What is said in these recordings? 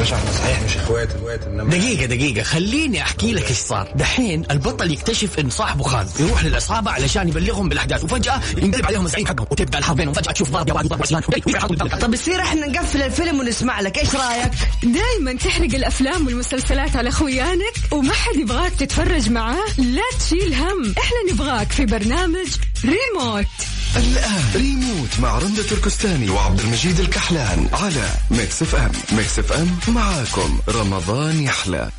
باشا إحنا صحيح مش اخوات اخوات انما دقيقة دقيقة خليني أحكي لك إيش صار، دحين البطل يكتشف إن صاحبه خان، يروح للعصابة علشان يبلغهم بالأحداث، وفجأة ينقلب عليهم الزعيم حقهم، وتبدأ الحرب بينهم، فجأة تشوف ضرب يا واد وضرب عثمان، طب يصير إحنا نقفل الفيلم ونسمع لك إيش رأيك؟ دايما تحرق الأفلام والمسلسلات على خويانك وما حد يبغاك تتفرج معاه. لا تشيل هم. إحنا نبغاك في برنامج ريموت. الآن ريموت مع رندة تركستاني وعبد المجيد الكحلان على Mix FM. Mix FM معاكم. رمضان يحلى.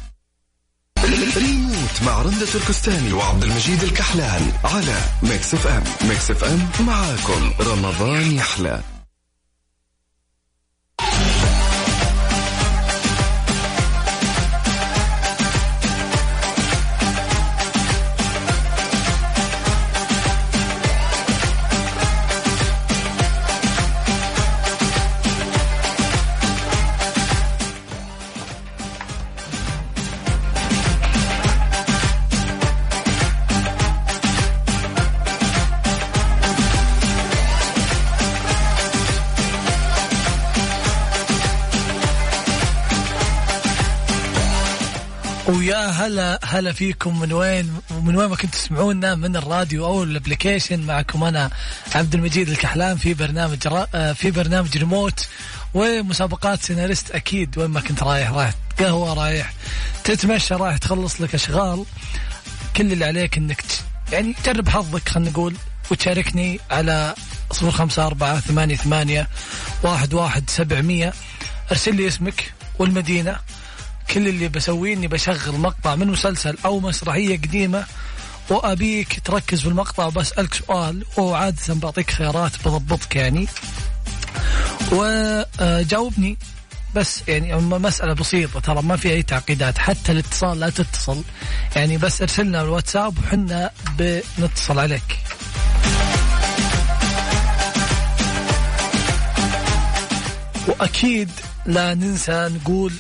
ريموت مع رندة تركستاني وعبد المجيد الكحلان على Mix FM. Mix FM معاكم. رمضان يحلى. هلا هلا فيكم. من وين ومن وين ما كنتوا تسمعونا؟ من الراديو أو ال application. معكم أنا عبد المجيد الكحلان في برنامج را... آه، في برنامج ريموت ومسابقات سيناريست أكيد. وين ما كنت رايح رايح قهوة رايح تتمشى رايح تخلص لك أشغال. كل اللي عليك إنك. يعني تجرب حظك خلينا نقول وتشاركني على صفر خمسة أربعة ثمانية ثمانية واحد واحد سبعمية. أرسل لي اسمك والمدينة. كل اللي بسويه إني بشغل مقطع من مسلسل أو مسرحية قديمة وأبيك تركز في المقطع وبسألك سؤال وعاده بعطيك خيارات بضبطك يعني. وجاوبني بس يعني مسألة بسيطة ترى ما في أي تعقيدات حتى الاتصال لا تتصل. يعني بس ارسلنا الواتساب وحنا بنتصل عليك. وأكيد لا ننسى نقول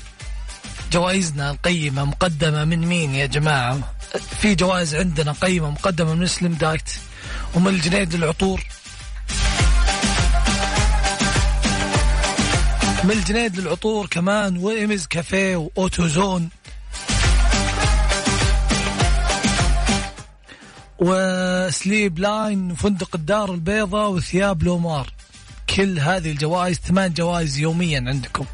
جوائزنا القيمة مقدمة من مين يا جماعة؟ في جوائز عندنا قيمة مقدمة من Slim Diet ومن الجنيد للعطور. من الجنيد للعطور كمان وإيمز كافيه و AutoZone. و Sleep Line وفندق الدار البيضاء وثياب لومار. كل هذه الجوائز ثمان جوائز يوميا عندكم.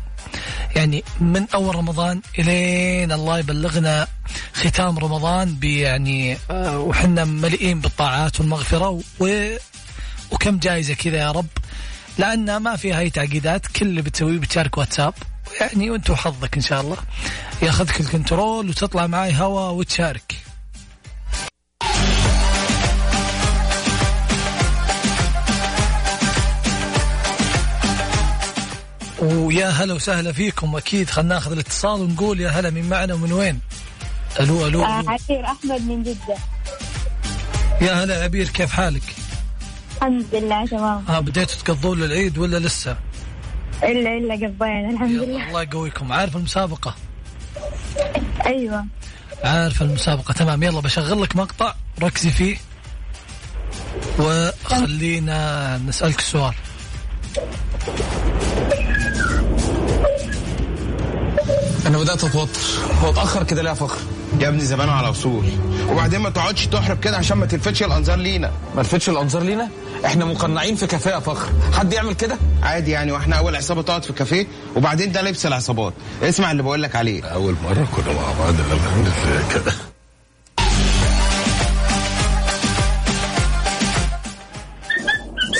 يعني من أول رمضان إلين الله يبلغنا ختام رمضان يعني آه، وحنا مليئين بالطاعات والمغفرة و وكم جائزه كذا يا رب. لأن ما فيها اي تعقيدات كل اللي بتسويه بتشارك واتساب. يعني وانت وحظك إن شاء الله. ياخذك الكنترول وتطلع معي هوا وتشارك. ويا هلا وسهلا فيكم أكيد خلينا ناخذ الاتصال ونقول يا هلا من معنا ومن وين؟ ألو ألو, ألو. عبير أحمد من جدة يا هلا عبير كيف حالك؟ الحمد لله تمام ها بديتوا تقضون للعيد ولا لسه؟ إلا إلا قضينا الحمد لله الله يقويكم عارف المسابقة؟ أيوه عارف المسابقة تمام يلا بشغل لك مقطع ركزي فيه وخلينا نسألك السؤال أنا بدأت أتوتر. هو اتاخر كده ليه يا فخر يا ابني زمانه على وصول وبعدين ما تقعدش تحرب كده عشان ما تلفتش الأنظار لينا. ما لفتش الأنظار لينا؟ إحنا مقنعين في كافيه يا فخر حد يعمل كده؟ عادي يعني وإحنا أول عصابة تقعد في كافيه وبعدين ده لبس العصابات. اسمع اللي بقول لك عليه. أول مرة كنا مع بعض لما كده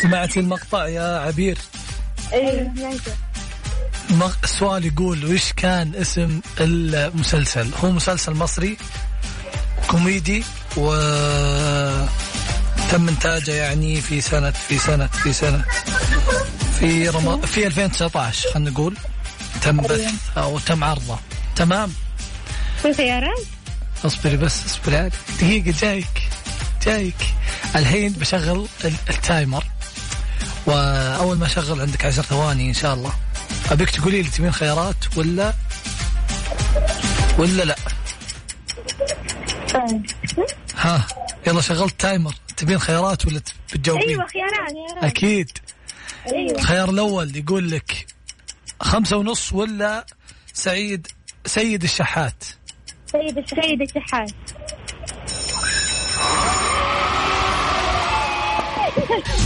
سمعت المقطع يا عبير. أيوه السؤال يقول وش كان اسم المسلسل؟ هو مسلسل مصري كوميدي و تم إنتاجه يعني في سنة في سنة في سنة في رم... في 2019 خلينا نقول. تم بث أو تم عرضه. تمام. في خيارات؟ اصبري بس اصبري. عادي دقيقة جايك. جايك. الحين بشغل ال timer. وأول ما أشغل عندك عشر ثواني إن شاء الله. أبيك تقولي لي تبين خيارات ولا ولا لا؟ طيب. ها يلا شغلت timer. تبين خيارات ولا بتجاوبين؟ أيوه خيارات أكيد. أيوه. الخيار الأول يقول لك خمسة ونص ولا سعيد سيد الشحات؟ سيد سيد الشحات.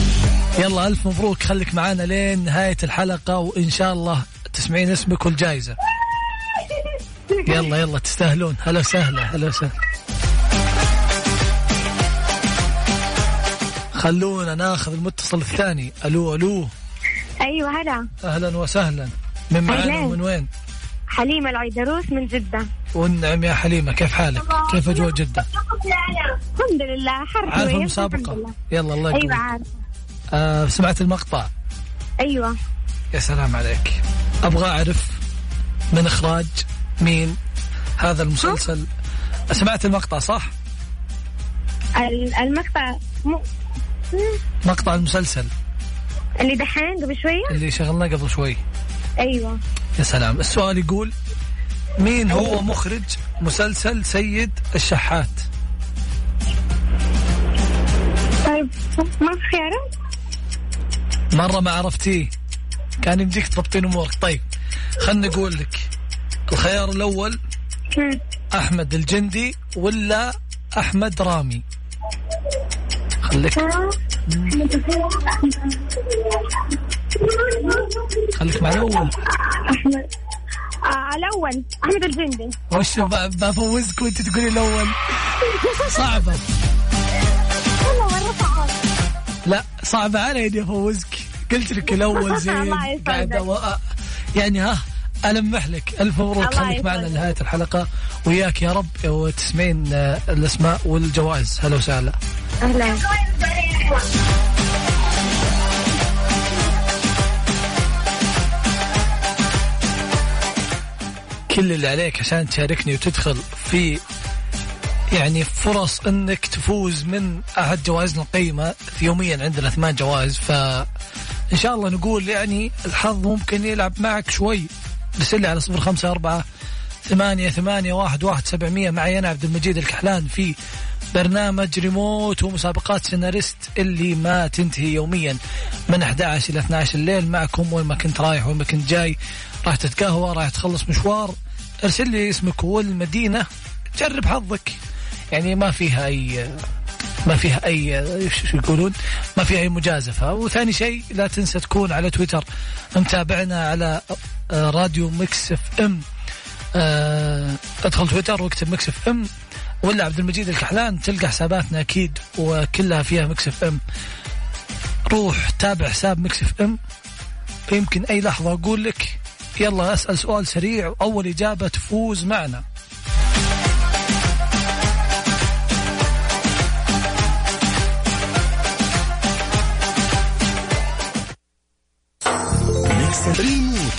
يلا ألف مبروك. خليك معانا لين نهاية الحلقة وإن شاء الله تسمعين اسمك والجائزة. يلا يلا تستاهلون. هلا وسهلا هلا وسهلا. خلونا ناخذ المتصل الثاني. ألو ألو. أيوه هلا. أهلا وسهلا. من معانا. ومن وين؟ حليمة العيدروس من جدة. والنعم يا حليمة كيف حالك؟ كيف أجواء جدة؟ الحمد لله حر المسابقة؟ لله. يلا الله أيوه يقويك عارفة. آه سمعت المقطع. أيوه. يا سلام عليك. أبغى أعرف من إخراج مين هذا المسلسل. سمعت المقطع صح؟ ال- المقطع م... مقطع المسلسل. اللي دحين قبل شوية اللي شغلناه قبل شوي. أيوه. يا سلام. السؤال يقول مين هو مخرج مسلسل سيد الشحات؟ طيب ما في خيارات؟ مرة ما عرفتيه. كان يمديك تضبطين امورك طيب خلنا نقول لك. الخيار الأول. أحمد الجندي ولا أحمد رامي؟ خليك خليك مع الأول. احمد آه الأول. أحمد الجندي. وش بفوزك وأنت تقولي الأول. صعبة. والله مرة صعب لا صعبة علي اني افوزك قلت لك الأول زين أو... يعني ها ألمح لك. ألف مبروك. خليك معنا. لنهاية الحلقة. وياك يا رب وتسمعين آه، الأسماء والجوائز. هلا وسهلا. أهلا. كل اللي عليك عشان تشاركني وتدخل في يعني فرص إنك تفوز من أحد جوائزنا القيمة يوميا عندنا ثمان جوائز. ف إن شاء الله نقول يعني الحظ ممكن يلعب معك شوي. ارسل على صفر خمسة أربعة ثمانية ثمانية واحد واحد سبعمية. معي أنا عبد المجيد الكحلان في برنامج ريموت ومسابقات سيناريست اللي ما تنتهي يوميا من 11 إلى 12 الليل معكم وين ما كنت رايح وين ما كنت جاي. راح تتقهوى راح تخلص مشوار. ارسل لي اسمك والمدينة. جرب حظك. يعني ما فيها أي ما فيها اي شو يقولون؟ ما فيها أي مجازفة. وثاني شيء لا تنسى تكون على تويتر. متابعنا على آه، راديو Mix FM. آه، ادخل تويتر واكتب Mix FM. ولا عبد المجيد الكحلان تلقى حساباتنا أكيد وكلها فيها Mix FM. روح تابع حساب Mix FM. يمكن أي لحظة أقول لك يلا أسأل سؤال سريع وأول إجابة تفوز معنا.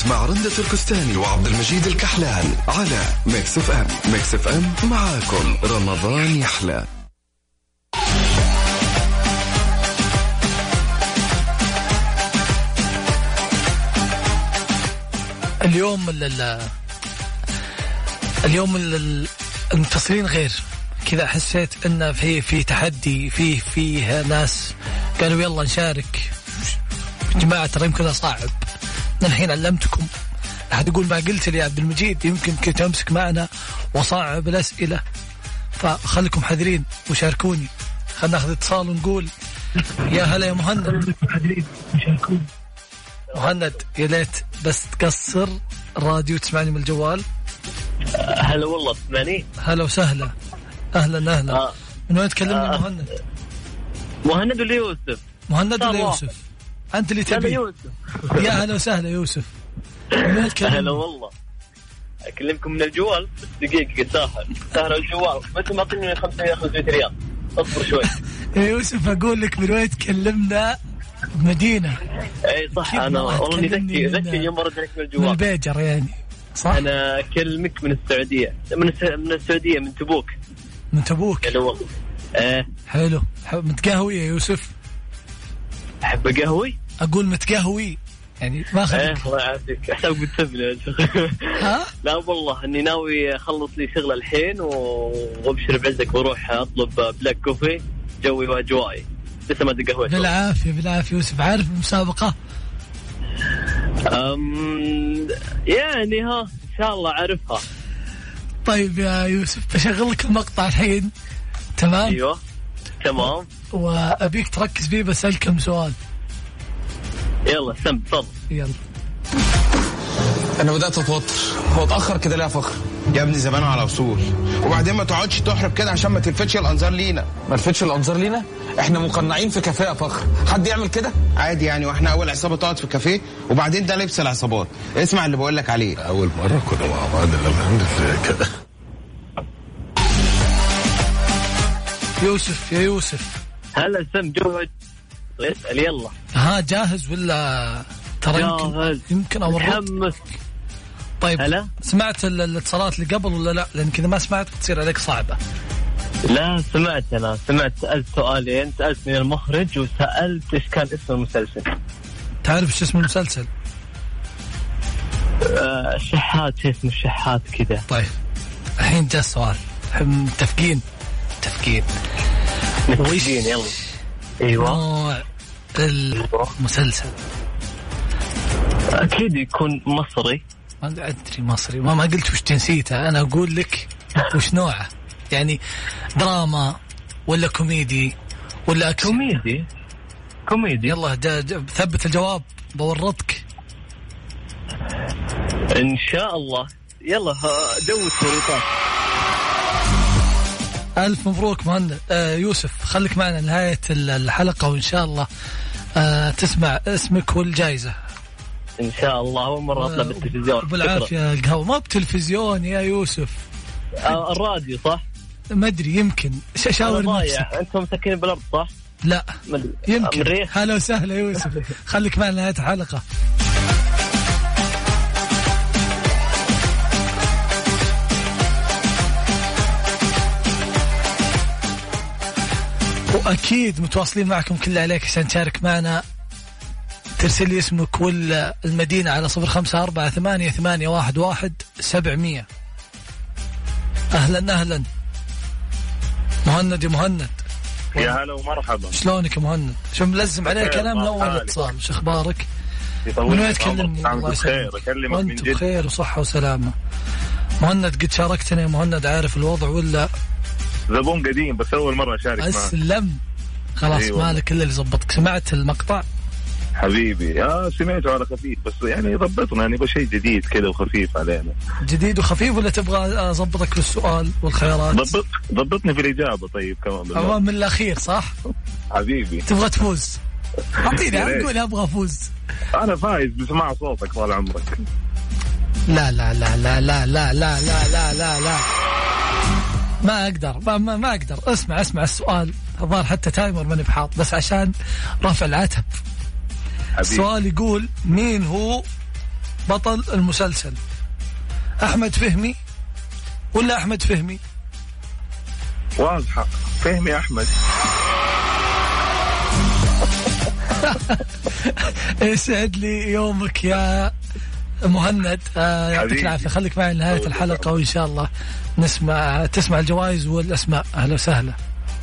مع رندة تركستاني وعبد المجيد الكحلان على Mix FM Mix FM معاكم. رمضان يحلى. اليوم ال- ال- اليوم ال- ال- المتصلين غير. كذا حسيت إن في في تحدي في فيه ناس قالوا يلا نشارك. يا جماعة ترى يمكن صعب أنا الحين علمتكم أحد يقول ما قلت لي يا عبد المجيد يمكن كنت أمسك معنا واصعب الأسئلة فخليكم حذرين وشاركوني خلينا ناخذ اتصال ونقول يا هلا يا مهند مهند يا ليت بس تقصر الراديو تسمعني من الجوال هلا والله تسمعني هلا وسهلا أهلا أهلا آه. من وين تكلمني آه. مهند؟ مهند ولا يوسف؟ مهند ولا. يوسف؟ أنت اللي تبي. يوسف. يا هلا وسهلا يوسف. من؟ هلا والله. أكلمكم من الجوال؟ بس دقيقة ساهر ساهر الجوال. بس معطيني 500 500 ريال. اصبر شوي. يا يوسف أقول لك من وين تكلمنا؟ مدينة. أي صح أنا ما والله ذكي من- ذكي يوم ارد عليك من من الجوال البيجر يعني. صح؟ أنا أكلمك من السعودية. من. من السعودية من تبوك. من تبوك. هلا والله. إيه. حلو. حلو. متقهوي يا يوسف؟ أحب قهوي أقول متقهوي يعني ما إيه اخذك الله يعافيك. حسابك بتسبني ها؟ لا والله إني ناوي أخلص لي شغله الحين وأبشر بعزك وأروح أطلب بلاك كوفي. جوي واجوائي لسه ما تقهويت بالعافية بالعافية يوسف. عارف المسابقة؟ أم يعني ها إن شاء الله أعرفها. طيب يا يوسف بشغل لك المقطع الحين. تمام؟ أيوه. تمام. وأبيك تركز فيه بسألك كم سؤال. يلا سم تفضل. يلا. أنا بدأت أتوتر. هو اتأخر كده ليه يا فخر؟ يا ابني زمان على وصول وبعدين ما تقعدش تحرب كده عشان ما تلفتش الأنظار لينا. ما لفتش الأنظار لينا؟ إحنا مقنعين في كفاءه فخر. حد يعمل كده؟ عادي يعني وإحنا أول عصابة تقعد في كافيه وبعدين ده لبس العصابات. اسمع اللي بقول لك عليه. أول مرة كنا مع بعض الحمد لله كده يوسف يا يوسف. هلا سم جوج اسأل يلا. ها جاهز ولا ترى يمكن جاهز. يمكن اورطك متحمس. طيب هلا؟ سمعت ال- الاتصالات اللي قبل ولا لا؟ لأن كذا ما سمعت بتصير عليك صعبة. لا سمعت أنا. سمعت سألت سؤالين. سألت من المخرج وسألت إيش كان اسم المسلسل. تعرف إيش اسم المسلسل؟ آه شحات شو اسمه؟ الشحات كذا. طيب الحين جاء السؤال. الحين متفقين متفقين متفقين يلا. أيوه. نوع المسلسل. أكيد يكون مصري. ما أدري مصري. ما ما قلت وش جنسيته أنا أقول لك وش نوعه. يعني دراما ولا كوميدي ولا أكشن. كوميدي. كوميدي. يلا جا جا ثبت الجواب. بورطك. إن شاء الله. يلا دوت ألف مبروك مهند. آه يوسف. خليك معنا نهايه ال- الحلقة وإن شاء الله آه تسمع اسمك والجائزة. إن شاء الله أول مرة اطلع بالتلفزيون. بالعافية القهوة. ما بتلفزيون يا يوسف. آه الراديو صح؟ ما أدري يمكن. شاور نفسك. أنتم مسكين بالأرض صح؟ لا. يمكن. هلا وسهلا يوسف. خليك معنا نهايه الحلقة. وأكيد متواصلين معكم كل عليك عشان تشارك معنا. ترسل لي اسمك والمدينة على صفر خمسة أربعة ثمانية ثمانية واحد واحد سبعمية. أهلا أهلا. مهند يا مهند. يا هلا ومرحبا. شلونك يا مهند؟ شو ملزم بخير، كلام من اول. اتصال شو أخبارك؟ من وين. تكلمني؟ الله بخير يسلمك أكلمك وأنت بخير وصحة وسلامة. مهند قد شاركتنا يا مهند عارف الوضع ولا زبون قديم بس أول مرة أشارك معك. أسلم. خلاص أيوة. مالك إلا اللي زبطك سمعت المقطع؟ حبيبي. آه سمعته على خفيف بس يعني ضبطنا يعني يبغى شيء جديد كذا وخفيف علينا. جديد وخفيف ولا تبغى اضبطك بالسؤال والخيارات؟ ضبط ضبطني في الإجابة طيب كمان. أمام من الأخير صح؟ حبيبي. تبغى تفوز. أعطيني يا ريت. قول أبغى أفوز. أنا فايز بسماع صوتك طال عمرك. لا لا لا لا لا لا لا لا لا لا لا. ما أقدر ما, ما, أقدر. اسمع اسمع السؤال. الظاهر حتى timer ماني بحاط بس عشان رفع العتب. السؤال يقول مين هو بطل المسلسل؟ أحمد فهمي ولا أحمد فهمي؟ واضحة. فهمي أحمد. يسعد لي يومك يا مهند آه يعطيك. العافية. خليك معي لنهاية الحلقة وإن شاء الله نسمع تسمع الجوائز والأسماء. أهلا وسهلا.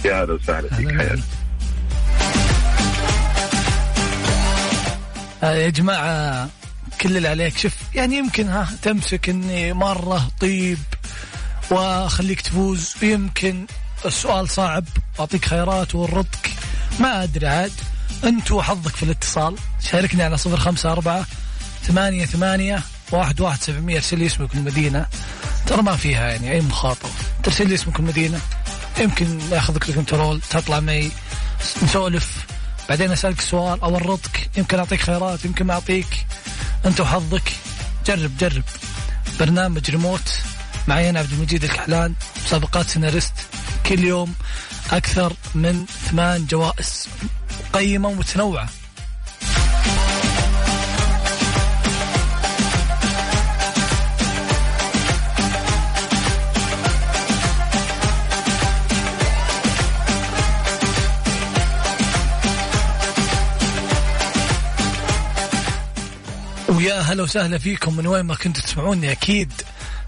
يا هلا وسهلا. فيك. حياتي آه يا جماعة كل اللي عليك. شوف يعني يمكن ها تمسك إني مرة طيب وأخليك تفوز. ويمكن السؤال صعب أعطيك خيارات وورطك ما أدري عاد. أنت وحظك في الاتصال. شاركني على صفر خمسة أربعة ثمانية ثمانية واحد واحد سبعمية ارسل لي اسمك والمدينة ترى ما فيها يعني أي مخاطرة ترسل لي اسمك والمدينة يمكن ياخذك ال control تطلع معي نسولف. بعدين أسألك سؤال أورطك. يمكن أعطيك خيارات يمكن ما أعطيك. أنت وحظك. جرب جرب. برنامج ريموت. معي أنا عبد المجيد الكحلان. مسابقات سيناريست. كل يوم أكثر من ثمان جوائز. قيمة ومتنوعه ويا هلا وسهلا فيكم من وين ما كنتوا تسمعوني أكيد.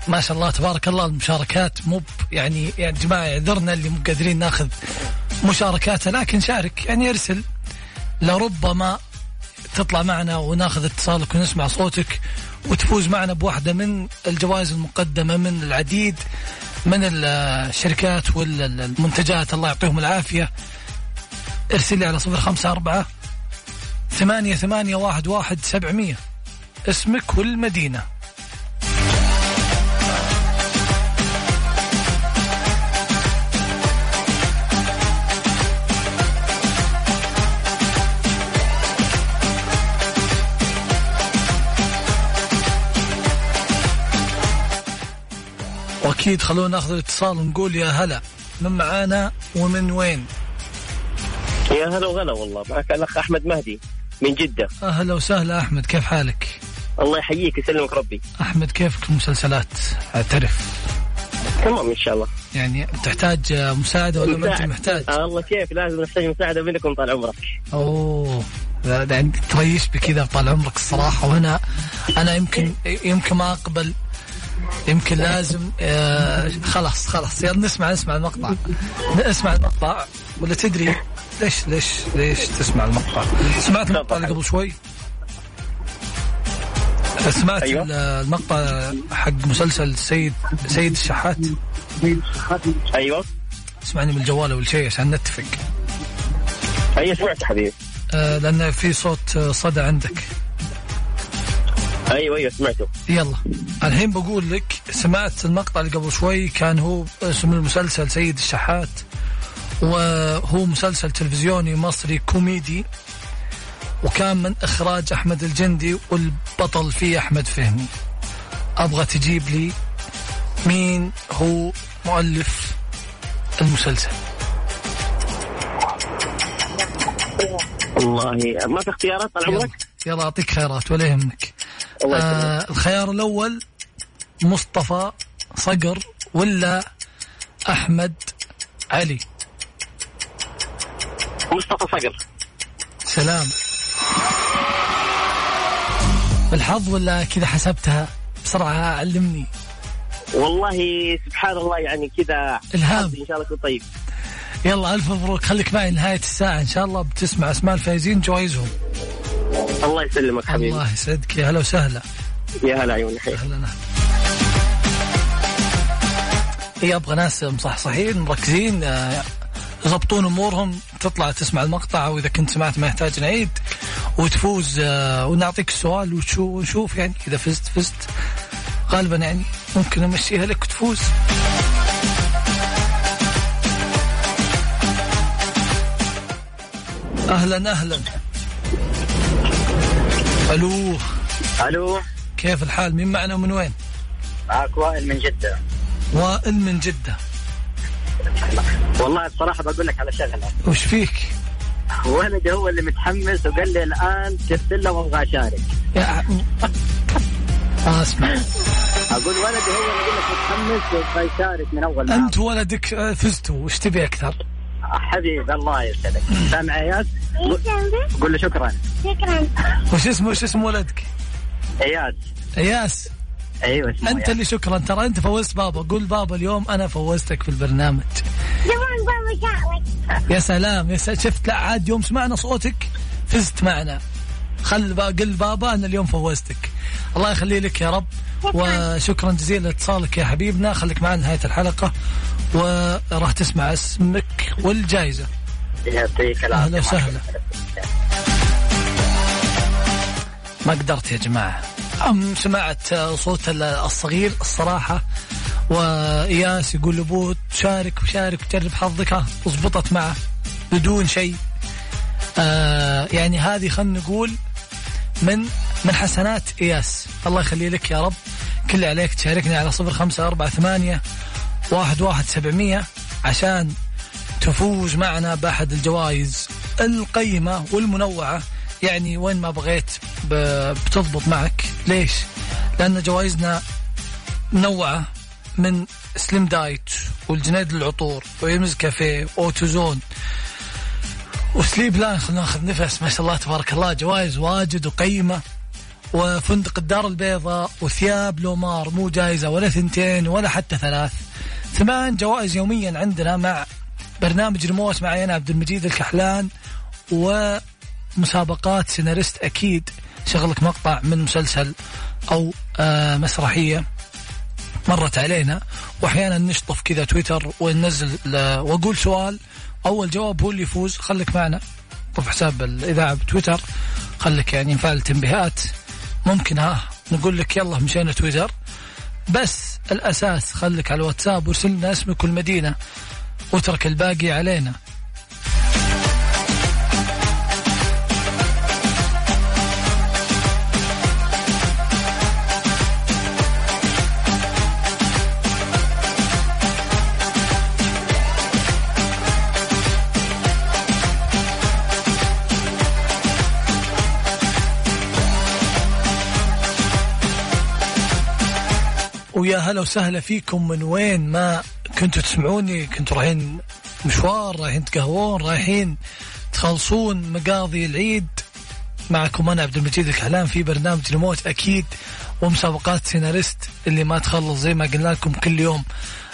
ما شاء الله تبارك الله المشاركات مو يعني يا جماعة اعذرنا اللي مو قادرين ناخذ مشاركاتها لكن شارك يعني ارسل. لربما تطلع معنا وناخذ اتصالك ونسمع صوتك وتفوز معنا بواحدة من الجوائز المقدمة من العديد من الشركات والمنتجات. الله يعطيهم العافية. ارسل لي على صفر خمسة أربعة ثمانية ثمانية واحد واحد سبعمية. اسمك والمدينة وأكيد خلونا ناخذ الاتصال ونقول يا هلا من معانا ومن وين؟ يا هلا وغلا والله معك الأخ أحمد مهدي من جدة أهلا وسهلا أحمد كيف حالك؟ الله يحييك يسلمك ربي. أحمد كيفك المسلسلات؟ اعترف. تمام إن شاء الله. يعني تحتاج مساعدة ولا ما أنت محتاج؟ آه الله كيف؟ لازم نحتاج مساعدة منكم طال عمرك. أوه. يعني تريش بكذا طال عمرك الصراحة. وأنا أنا يمكن يمكن ما أقبل. يمكن لازم آه خلاص خلاص. يلا نسمع نسمع المقطع. نسمع المقطع. ولا تدري؟ ليش ليش ليش تسمع المقطع؟ سمعت المقطع اللي قبل شوي؟ سمعت أيوة. المقطع حق مسلسل سيد سيد الشحات؟ أيوه. اسمعني من الجوال أول شيء عشان نتفق. اي سمعت حبيبي. آه لأن في صوت صدى عندك. أيوه أيوه سمعته. يلا. الحين بقول لك سمعت المقطع اللي قبل شوي كان هو اسم المسلسل سيد الشحات وهو مسلسل تلفزيوني مصري كوميدي. وكان من إخراج أحمد الجندي والبطل فيه أحمد فهمي. أبغى تجيب لي مين هو مؤلف المسلسل؟ والله ما في اختيارات طال عمرك؟ يلا أعطيك خيارات ولا يهمك. آه الخيار الأول مصطفى صقر ولا أحمد علي؟ مصطفى صقر. سلام. بالحظ ولا كذا حسبتها بسرعة؟ علمني. والله سبحان الله يعني كذا الهام. إن شاء الله يكون طيب. يلا ألف مبروك. خليك معي نهاية الساعة إن شاء الله. بتسمع أسماء الفايزين جوائزهم. الله يسلمك حبيبي. الله يسعدك. يا هلا وسهلا. يا هلا عيوني حي أهلا هي أبغى ناس مصحصحين مركزين يضبطون أمورهم. تطلع تسمع المقطع وإذا كنت سمعت ما يحتاج نعيد. وتفوز ونعطيك السؤال ونشوف يعني اذا فزت فزت. غالبا يعني ممكن امشيها لك وتفوز أهلا أهلا. ألو. ألو. كيف الحال؟ مين معنا ومن وين؟ معك وائل من جدة. وائل من جدة. والله بصراحة بقول لك على شغلة. وش فيك؟ ولدي هو اللي متحمس وقال لي الآن ترسل له وأبغى آه أسمع. أقول ولدي هو اللي يقول لك متحمس ويبغى يشارك من أول أنت ولدك فزتوا. وش تبي أكثر؟ حبيبي الله يسعدك. سامع إياس؟ قول له شكرا. شكرا. وش اسمه وش اسم ولدك؟ إياس. إياس. أيوه أنت. اللي شكرا. ترى أنت فوزت بابا. قول بابا اليوم أنا فوزتك في البرنامج. زمان بابا شعرك يا سلام يا سلام. شفت؟ لا عاد يوم سمعنا صوتك فزت معنا. خل با- قل بابا أنا اليوم فوزتك. الله يخلي لك يا رب. وشكرا جزيلا لاتصالك يا حبيبنا. خليك معنا نهايه الحلقة. وراح تسمع اسمك والجائزة. يعطيك العافية. أهلا وسهلا. ما قدرت يا جماعة. أم سمعت صوت الصغير الصراحة وإياس يقول لابوه شارك وشارك وجرب حظك ها معه بدون شيء. آه يعني هذه خلينا نقول من من حسنات إياس. الله يخلي لك يا رب. كل اللي عليك تشاركني على صفر خمسة أربعة ثمانية واحد واحد سبعمية عشان تفوز معنا بأحد الجوائز القيمة والمنوعة. يعني وين ما بغيت بتضبط معك. ليش؟ لأن جوائزنا منوعة من Slim Diet والجنيد للعطور ويمز كافيه و Autozone و Sleep Line خلينا ناخذ نفس ما شاء الله تبارك الله جوائز واجد وقيمة وفندق الدار البيضاء وثياب لومار مو جائزة ولا ثنتين ولا حتى ثلاث ثمان جوائز يوميا عندنا مع برنامج ريموت معي أنا عبد المجيد الكحلان و مسابقات سيناريست أكيد شغلك مقطع من مسلسل أو آه مسرحية مرت علينا وأحيانا نشطف كذا تويتر وننزل ل- وأقول سؤال أول جواب هو اللي يفوز خليك معنا. طف حساب الإذاعة بتويتر خليك يعني نفعل تنبيهات. ممكن ها نقول لك يلا مشينا تويتر. بس الأساس خليك على الواتساب وارسل لنا اسمك والمدينة واترك الباقي علينا. ويا هلا وسهلا فيكم. من وين؟ ما كنتوا تسمعوني؟ كنتوا رايحين مشوار؟ رايحين تقهوون؟ رايحين تخلصون مقاضي العيد؟ معكم أنا عبد المجيد الكحلان في برنامج ريموت أكيد ومسابقات سيناريست اللي ما تخلص زي ما قلنا لكم كل يوم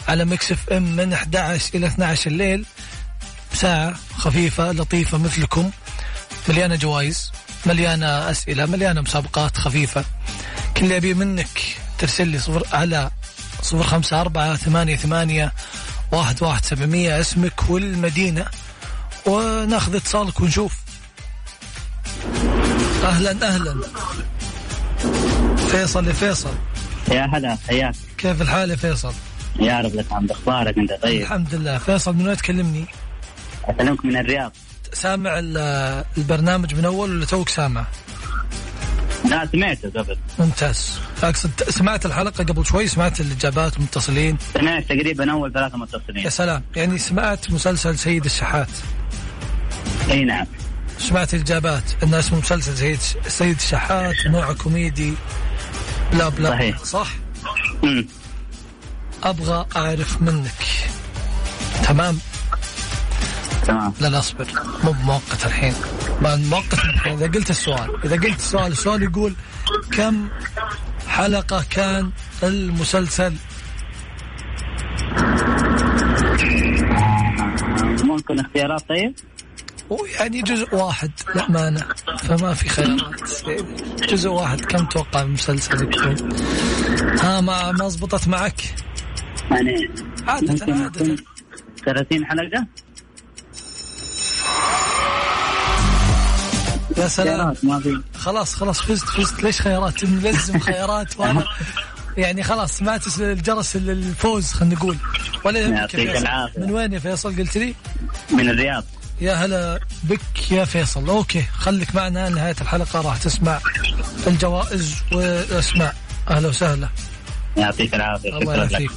على Mix FM من 11 إلى 12 الليل. ساعة خفيفة لطيفة مثلكم. مليانة جوائز مليانة أسئلة مليانة مسابقات خفيفة. كل اللي أبيه منك ترسل لي صفر على صفر خمسة أربعة ثمانية ثمانية واحد واحد سبعمية. اسمك والمدينة وناخذ اتصالك ونشوف. أهلا أهلا. فيصل يا فيصل. يا هلا حياك. كيف الحال يا فيصل؟ يا رب لك عند أخبارك أنت طيب؟ الحمد لله. فيصل من وين تكلمني؟ اكلمك من الرياض. سامع ال- البرنامج من أول ولا توك سامع؟ لا سمعته قبل ممتاز. أقصد سمعت الحلقة قبل شوي سمعت الإجابات المتصلين سمعت تقريبا أول ثلاثة يا متصلين سلام. يعني سمعت مسلسل سيد الشحات. أي نعم. سمعت الإجابات. أن اسمه مسلسل سيد سيد الشحات نوعه كوميدي. بلا بلا صحيح. صح؟ امم أبغى أعرف منك. تمام. تمام. لا لا اصبر. مو بمؤقت الحين. ما مؤقت الحين. إذا قلت السؤال إذا قلت السؤال السؤال يقول كم حلقة كان المسلسل؟ ممكن اختيارات طيب؟ ويعني جزء واحد. لا مانع فما في خيارات. جزء واحد. كم توقع المسلسل يكون؟ ها ما ما زبطت معك؟ يعني عادة عادة. يكون 30 حلقة؟ يا سلام. ما في. خلاص خلاص فزت فزت. ليش خيارات؟ ملزم خيارات؟ وأنا يعني خلاص سمعت الجرس الفوز خلينا نقول. ولا يعطيك فيصل. العافية. من وين يا فيصل؟ قلت لي؟ من الرياض. يا هلا بك يا فيصل. أوكي خليك معنا نهاية الحلقة. راح تسمع الجوائز والاسماء أهلا وسهلا. يعطيك العافية. الله يعافيك.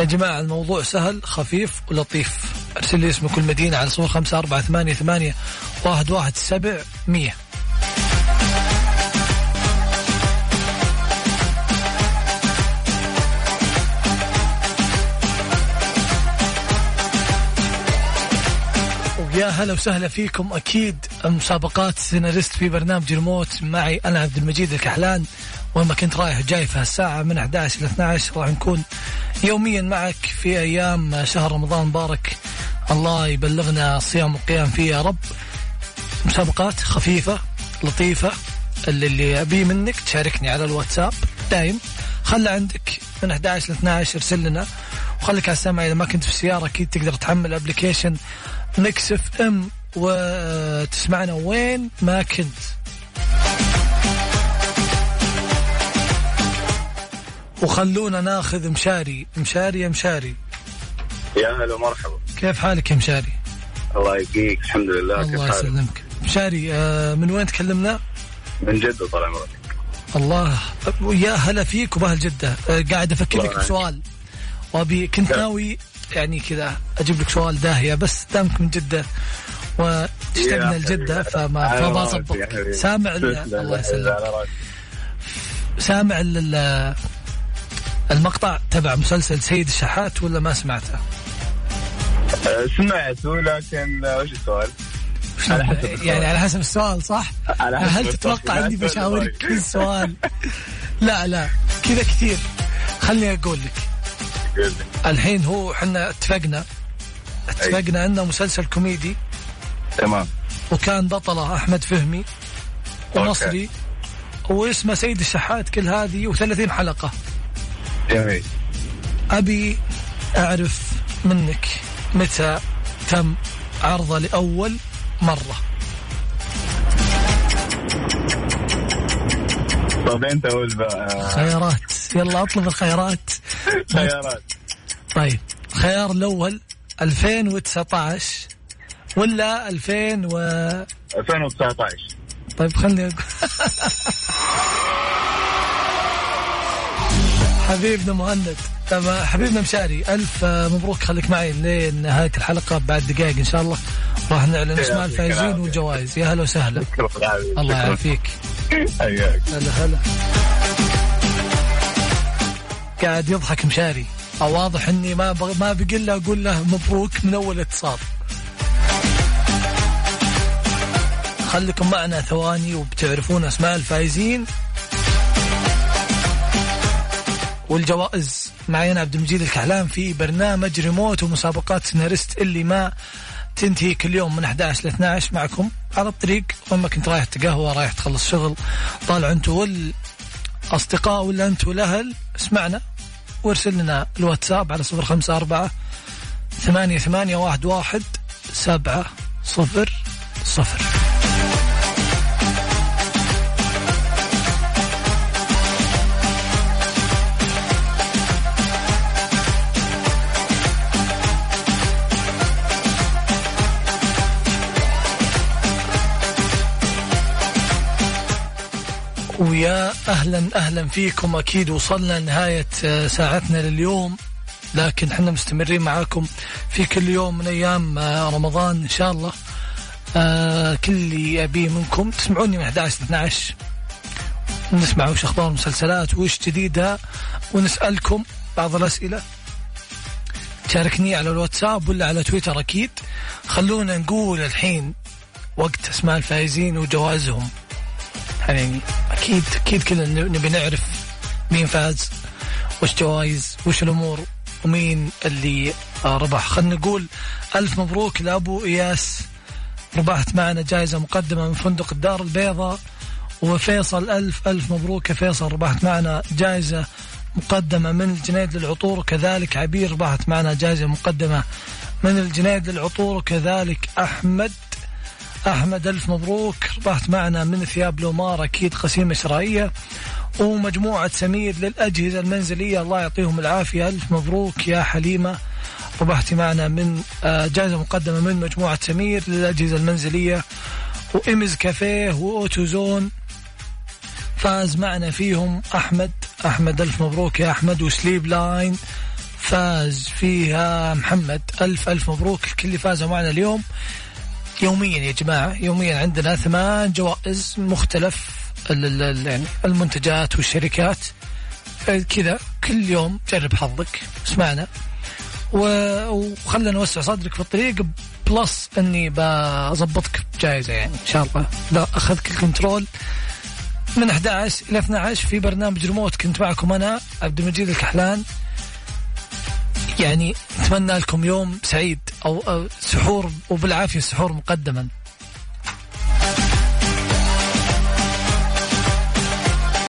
يا جماعة الموضوع سهل خفيف ولطيف. أرسل لي اسمك والمدينة على صفر خمسة أربعة ثمانية ثمانية واحد واحد سبع مية. ويا هلا وسهلا فيكم. أكيد مسابقات سيناريست في برنامج ريموت معي أنا عبد المجيد الكحلان. وين ما كنت رايح جاي في هالساعة من 11 إلى 12 راح نكون يوميا معك في أيام شهر رمضان مبارك. الله يبلغنا صيام وقيام فيه يا رب. مسابقات خفيفة لطيفة اللي, اللي أبيه منك تشاركني على الواتساب. دايم خلى عندك من 11 ل 12 ارسل لنا وخليك على السمع إذا ما كنت في السيارة أكيد تقدر تحمل application Mix FM وتسمعنا وين ما كنت. وخلونا ناخذ مشاري. مشاري يا مشاري. يا هلا مرحبا كيف حالك يا مشاري؟ الله يبقيك الحمد لله كيف الله يسلمك. مشاري آه، من وين تكلمنا؟ من جدة طال عمرك. الله. يا هلا فيك وباهل جدة. آه، قاعد أفكر الله لك. بسؤال وأبي كنت. ناوي يعني كذا أجيب لك سؤال داهية بس دامك من جدة وتشتقنا يا لجدة فما فما حبيبي. سامع الله يسلمك. سامع ال- ال- المقطع تبع مسلسل سيد الشحات ولا ما سمعته؟ آه، سمعته لكن آه، وش السؤال؟ على حسب السؤال. يعني على حسب السؤال صح؟ على حسب هل. تتوقع إني بشاورك؟ في السؤال؟ لا لا كذا كثير خليني أقول لك. الحين هو إحنا اتفقنا اتفقنا إنه مسلسل كوميدي تمام وكان بطله أحمد فهمي ومصري واسمه سيد الشحات كل هذه و30 حلقة جميل أبي أعرف منك متى تم عرضه لأول مرة؟ طب أنت قول بقى. خيارات. يلا أطلب الخيارات. خيارات. طيب الخيار الأول 2019 ولا 2000 و 2019 طيب خلني أقول. حبيبنا مهند. حبيبنا مشاري ألف مبروك خليك معي لنهاية الحلقة بعد دقائق إن شاء الله. راح نعلن اسماء الفائزين والجوائز يا هلا وسهلا. الله يعافيك. حياك. هلا هلا. قاعد يضحك مشاري. واضح إني ما بغ... ما بقول له أقول له مبروك من أول اتصال. خليكم معنا ثواني وبتعرفون اسماء الفائزين والجوائز. معي أنا عبد المجيد الكحلان في برنامج ريموت ومسابقات سيناريست اللي ما تنتهي كل يوم من 11 ل 12 معكم على الطريق. وين ما كنت رايح تقهوى رايح تخلص شغل طالع أنت والأصدقاء ولا أنت والأهل اسمعنا وارسل لنا الواتساب على صفر خمسة أربعة ثمانية ثمانية واحد واحد سبعة صفر صفر. ويا أهلا أهلا فيكم. أكيد وصلنا نهاية آه، ساعتنا لليوم. لكن إحنا مستمرين معاكم في كل يوم من أيام آه، رمضان إن شاء الله. آه كل اللي أبيه منكم. تسمعوني من 11 ل 12 نسمع وش أخبار المسلسلات وش جديدها ونسألكم بعض الأسئلة. شاركني على الواتساب ولا على تويتر أكيد. خلونا نقول الحين وقت أسماء الفائزين وجوائزهم يعني أكيد أكيد كلنا نبي نعرف مين فاز وش جوائز وش الأمور ومين اللي آه، ربح. خلينا نقول ألف مبروك لأبو إياس. ربحت معنا جائزة مقدمة من فندق الدار البيضاء. وفيصل ألف ألف مبروك يا فيصل. ربحت معنا جائزة مقدمة من الجنيد للعطور وكذلك عبير. ربحت معنا جائزة مقدمة من الجنيد للعطور وكذلك أحمد. أحمد ألف مبروك. ربحت معنا من ثياب لومار أكيد قسيمه شرائيه ومجموعة سمير للأجهزة المنزلية الله يعطيهم العافية. ألف مبروك يا حليمة. ربحتي معنا من آه، جائزة مقدمة من مجموعة سمير للأجهزة المنزلية. وإمز كافيه و Autozone فاز معنا فيهم أحمد. أحمد ألف مبروك يا أحمد. و Sleep Line فاز فيها محمد. ألف ألف مبروك. الكل اللي فازوا معنا اليوم. يوميا يا جماعة يوميا عندنا ثمان جوائز مختلف يعني المنتجات والشركات. كذا كل يوم جرب حظك اسمعنا. وخلنا نوسع صدرك في الطريق plus إني بظبطك بجائزة يعني إن شاء الله. لا أخذك ال control من 11 إلى 12 في برنامج ريموت كنت معكم أنا عبد المجيد الكحلان. يعني أتمنى لكم يوم سعيد أو أو سحور وبالعافية سحور مقدما.